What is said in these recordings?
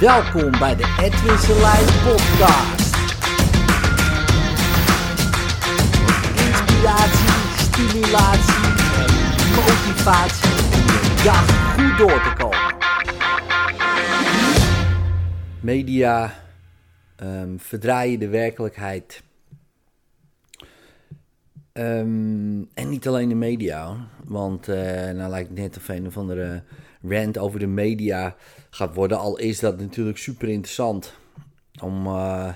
Welkom bij de Edwin Selijn podcast. Inspiratie, stimulatie en motivatie om dag goed door te komen. Media um, verdraaien de werkelijkheid. Um, en niet alleen de media, want uh, nou lijkt het net of een of andere rant over de media gaat worden. Al is dat natuurlijk super interessant om, uh,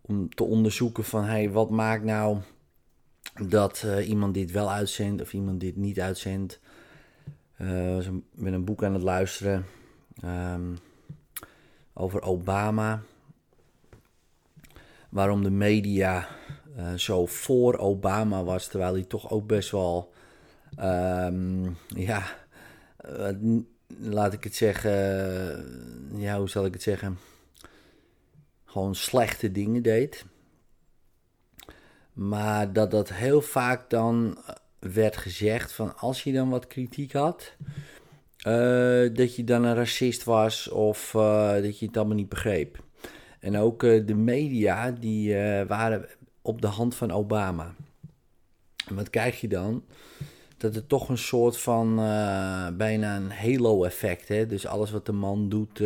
om te onderzoeken van hey, wat maakt nou dat uh, iemand dit wel uitzendt of iemand dit niet uitzendt. Uh, ik ben een boek aan het luisteren um, over Obama. Waarom de media zo voor Obama was, terwijl hij toch ook best wel, um, ja, laat ik het zeggen, ja, hoe zal ik het zeggen? Gewoon slechte dingen deed. Maar dat dat heel vaak dan werd gezegd van als je dan wat kritiek had, uh, dat je dan een racist was of uh, dat je het allemaal niet begreep. En ook de media die waren op de hand van Obama. En wat krijg je dan? Dat het toch een soort van bijna een halo-effect, hè? Dus alles wat de man doet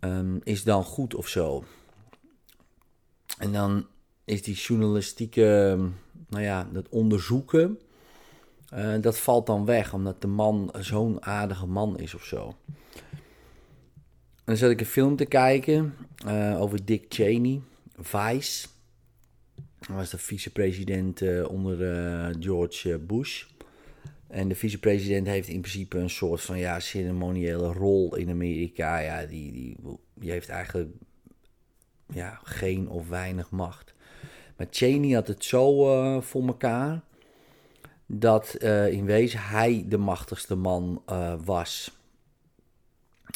um, is dan goed of zo. En dan is die journalistieke, nou ja, dat onderzoeken, uh, dat valt dan weg, omdat de man zo'n aardige man is of zo. En dan zat ik een film te kijken over Dick Cheney, Vice. Hij was de vicepresident uh, onder George Bush. En de vicepresident heeft in principe een soort van ja, ceremoniële rol in Amerika. Ja, die, die, die heeft eigenlijk ja, geen of weinig macht. Maar Cheney had het zo voor elkaar dat uh, in wezen hij de machtigste man was.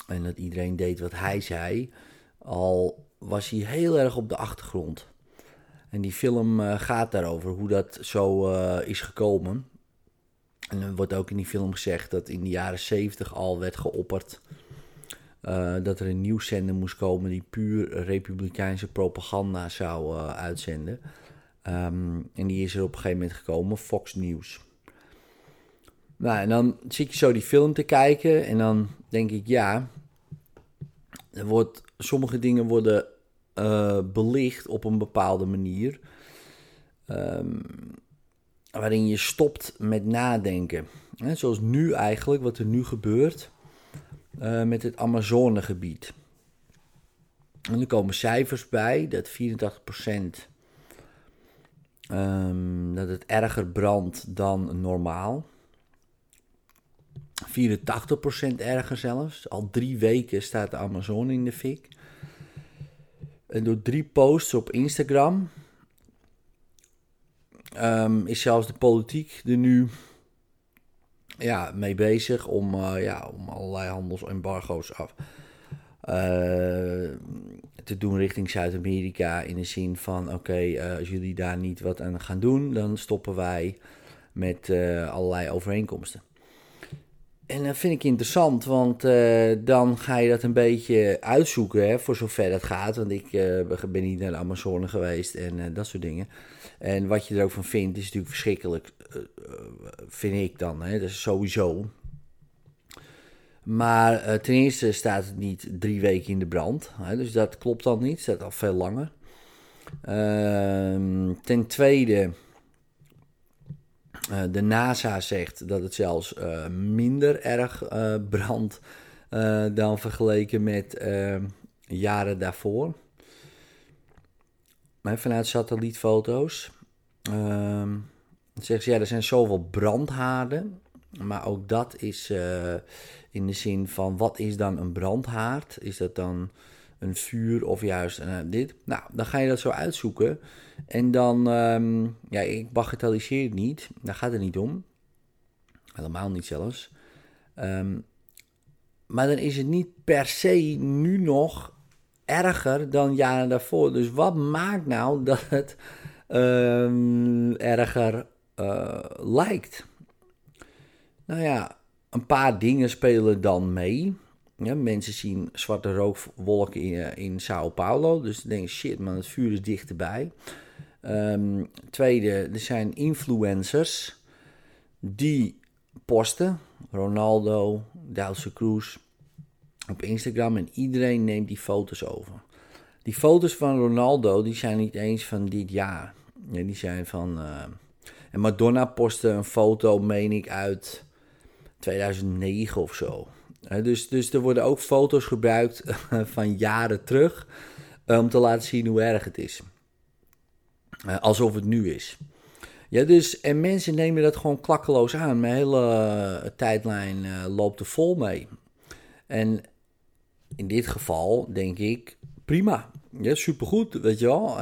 En dat iedereen deed wat hij zei, al was hij heel erg op de achtergrond. En die film gaat daarover, hoe dat zo is gekomen. En er wordt ook in die film gezegd dat in de jaren 70 al werd geopperd uh, dat er een nieuwszender moest komen die puur republikeinse propaganda zou uitzenden. Um, en die is er op een gegeven moment gekomen, Fox News. Nou, en dan zit je zo die film te kijken en dan denk ik, ja, er wordt, sommige dingen worden uh, belicht op een bepaalde manier. Um, waarin je stopt met nadenken. He, zoals nu eigenlijk, wat er nu gebeurt uh, met het Amazonegebied. En er komen cijfers bij dat 84% um, dat het erger brandt dan normaal. 84% erger zelfs. Al drie weken staat de Amazone in de fik. En door drie posts op Instagram um, is zelfs de politiek er nu ja, mee bezig om, uh, ja, om allerlei handelsembargo's af uh, te doen richting Zuid-Amerika. In de zin van: oké, uh, als jullie daar niet wat aan gaan doen, dan stoppen wij met allerlei overeenkomsten. En dat vind ik interessant, want uh, dan ga je dat een beetje uitzoeken, hè, voor zover dat gaat. Want ik uh, ben niet naar de Amazone geweest en uh, dat soort dingen. En wat je er ook van vindt, is natuurlijk verschrikkelijk, vind ik dan. Hè, dat is sowieso. Maar ten eerste staat het niet drie weken in de brand. Hè, dus dat klopt dan niet, het staat al veel langer. Ehm, ten tweede de NASA zegt dat het zelfs uh, minder erg uh, brandt dan vergeleken met jaren daarvoor. Maar vanuit satellietfoto's. Ehm, zegt ze, ja, er zijn zoveel brandhaarden. Maar ook dat is in de zin van, wat is dan een brandhaard? Is dat dan een vuur of juist dit? Nou, dan ga je dat zo uitzoeken. En dan, um, ja, ik bagatelliseer het niet. Daar gaat het niet om. Helemaal niet zelfs. Um, maar dan is het niet per se nu nog erger dan jaren daarvoor. Dus wat maakt nou dat het um, erger uh, lijkt? Nou ja, een paar dingen spelen dan mee. Ja, mensen zien zwarte rookwolken in, in Sao Paulo. Dus ze denken, shit man, het vuur is dichterbij. Ehm, tweede, er zijn influencers die posten. Ronaldo, Duitse Cruz op Instagram. En iedereen neemt die foto's over. Die foto's van Ronaldo, die zijn niet eens van dit jaar. Ja, die zijn van... Uh, en Madonna postte een foto, meen ik, uit 2009 of zo. Dus, dus er worden ook foto's gebruikt van jaren terug eh, om te laten zien hoe erg het is. Uh, alsof het nu is. Ja, dus, en mensen nemen dat gewoon klakkeloos aan. Mijn hele tijdlijn uh, loopt er vol mee. En in dit geval denk ik, prima. Ja, supergoed, weet je wel.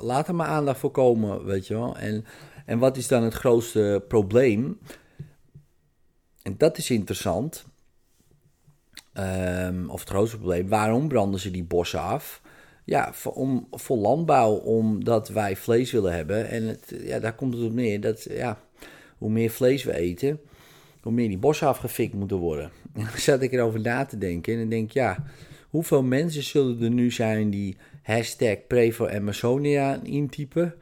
laat er maar aandacht voor komen, weet je wel. En, en wat is dan het grootste probleem? En dat is interessant. Um, of het grootste probleem, waarom branden ze die bossen af? Ja, voor, om, voor landbouw, omdat wij vlees willen hebben. En het, ja, daar komt het op neer dat ja, hoe meer vlees we eten, hoe meer die bossen afgefikt moeten worden. En dan zat ik erover na te denken en dan denk ja, hoeveel mensen zullen er nu zijn die hashtag Amazonia intypen?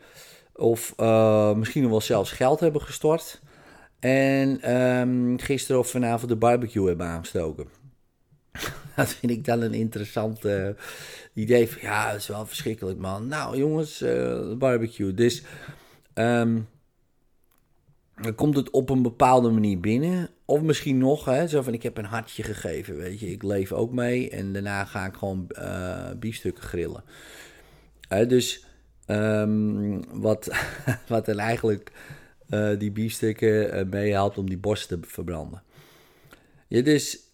Of uh, misschien nog wel zelfs geld hebben gestort. En um, gisteren of vanavond de barbecue hebben aangestoken. dat vind ik dan een interessant uh, idee. Van, ja, dat is wel verschrikkelijk, man. Nou, jongens, uh, barbecue. Dus um, dan komt het op een bepaalde manier binnen. Of misschien nog, hè, zo van ik heb een hartje gegeven, weet je. Ik leef ook mee en daarna ga ik gewoon uh, biefstukken grillen. dus um, wat, wat er eigenlijk die biefstukken meehelpt om die borst te verbranden. Ja, dus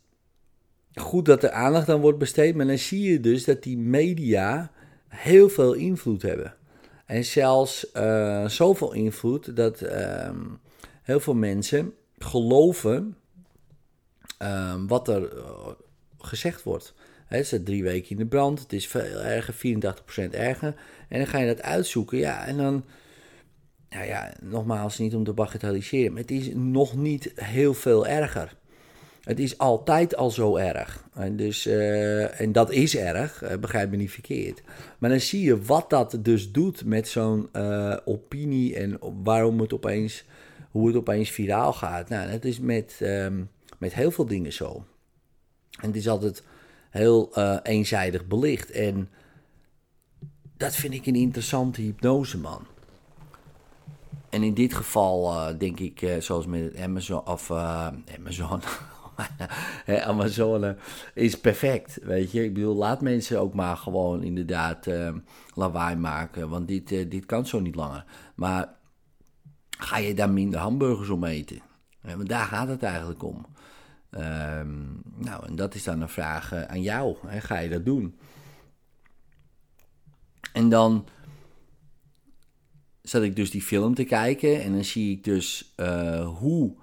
goed dat er aandacht aan wordt besteed, maar dan zie je dus dat die media heel veel invloed hebben. En zelfs uh, zoveel invloed dat uh, heel veel mensen geloven uh, wat er gezegd wordt. Het is drie weken in de brand, het is veel erger, 84% erger. En dan ga je dat uitzoeken, ja, en dan nou ja, nogmaals, niet om te bagatelliseren, maar het is nog niet heel veel erger. Het is altijd al zo erg. En, dus, uh, en dat is erg, uh, begrijp me niet verkeerd. Maar dan zie je wat dat dus doet met zo'n uh, opinie en waarom het opeens, hoe het opeens viraal gaat. Nou, dat is met, um, met heel veel dingen zo. En het is altijd heel eenzijdig belicht. En dat vind ik een interessante hypnose, man. En in dit geval denk ik, zoals met Amazon of Amazon. Amazon is perfect, weet je. Ik bedoel, laat mensen ook maar gewoon inderdaad lawaai maken, want dit, dit kan zo niet langer. Maar ga je daar minder hamburgers om eten? want daar gaat het eigenlijk om. Um, nou, en dat is dan een vraag aan jou. Hè? Ga je dat doen? En dan zat ik dus die film te kijken en dan zie ik dus uh, hoe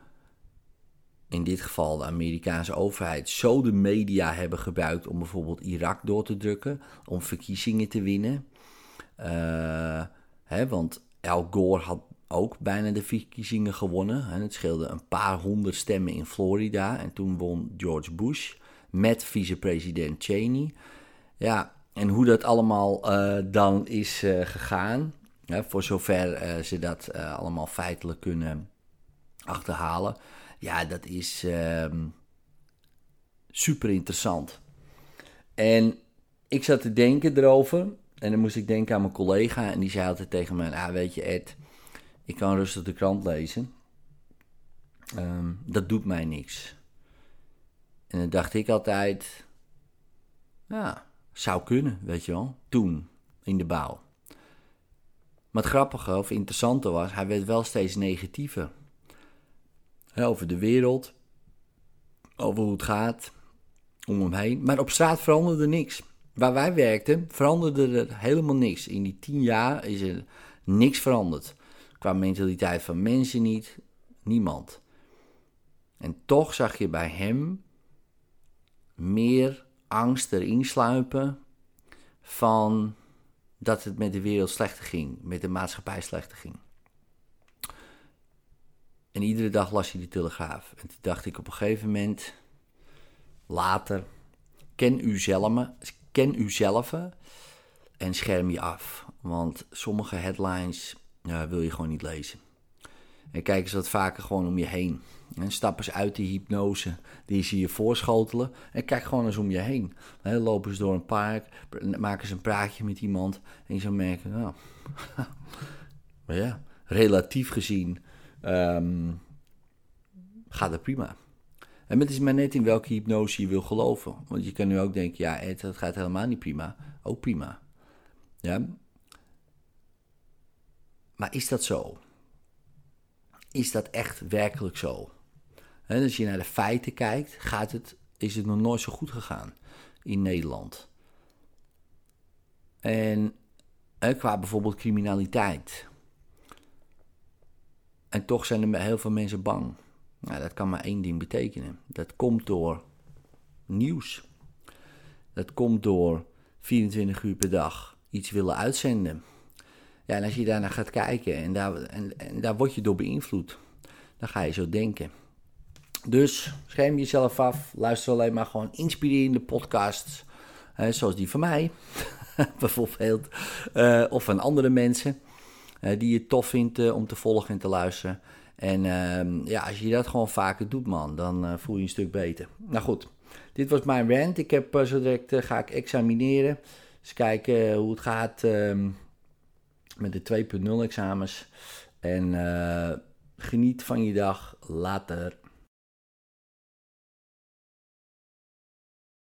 in dit geval de Amerikaanse overheid zo de media hebben gebruikt om bijvoorbeeld Irak door te drukken, om verkiezingen te winnen. Uh, hè, want Al Gore had ook bijna de verkiezingen gewonnen. En het scheelde een paar honderd stemmen in Florida. En toen won George Bush met vicepresident Cheney. Ja, en hoe dat allemaal uh, dan is uh, gegaan voor zover ze dat allemaal feitelijk kunnen achterhalen. Ja, dat is uh, super interessant. En ik zat te denken erover. En dan moest ik denken aan mijn collega. En die zei altijd tegen me: ah, Weet je, Ed, ik kan rustig de krant lezen. Um, dat doet mij niks. En dan dacht ik altijd: Ja, zou kunnen, weet je wel. Toen, in de bouw. Maar het grappige of interessante was, hij werd wel steeds negatiever. Over de wereld, over hoe het gaat, om hem heen. Maar op straat veranderde niks. Waar wij werkten, veranderde er helemaal niks. In die tien jaar is er niks veranderd. Qua mentaliteit van mensen niet, niemand. En toch zag je bij hem meer angst erin sluipen van dat het met de wereld slechter ging, met de maatschappij slechter ging. En iedere dag las hij de Telegraaf. En toen dacht ik op een gegeven moment, later. Ken uzelf, ken uzelf en scherm je af. Want sommige headlines wil je gewoon niet lezen. En kijk eens wat vaker gewoon om je heen. En stap eens uit die hypnose die zie je voorschotelen. En kijk gewoon eens om je heen. Dan lopen ze door een park, maken ze een praatje met iemand. En je zou merken, nou, maar ja, relatief gezien um, gaat het prima. En het is maar net in welke hypnose je wil geloven. Want je kan nu ook denken, ja, Ed, dat gaat helemaal niet prima. Ook prima. Ja. Maar is dat zo? Is dat echt werkelijk zo? En als je naar de feiten kijkt, gaat het, is het nog nooit zo goed gegaan in Nederland. En qua bijvoorbeeld criminaliteit. En toch zijn er heel veel mensen bang. Nou, dat kan maar één ding betekenen. Dat komt door nieuws. Dat komt door 24 uur per dag iets willen uitzenden. Ja, en als je daarnaar gaat kijken en daar, en, daar word je door beïnvloed, dan ga je zo denken. Dus scherm jezelf af, luister alleen maar gewoon inspirerende podcasts, zoals die van mij, bijvoorbeeld, uh, of van andere mensen die je tof vindt uh, om te volgen en te luisteren. En ehm, ja, als je dat gewoon vaker doet, man, dan voel je een stuk beter. Nou goed, dit was mijn rant. Ik heb zo direct ga ik examineren. Dus kijken hoe het gaat ehm, met de 2.0 examens. En geniet van je dag later.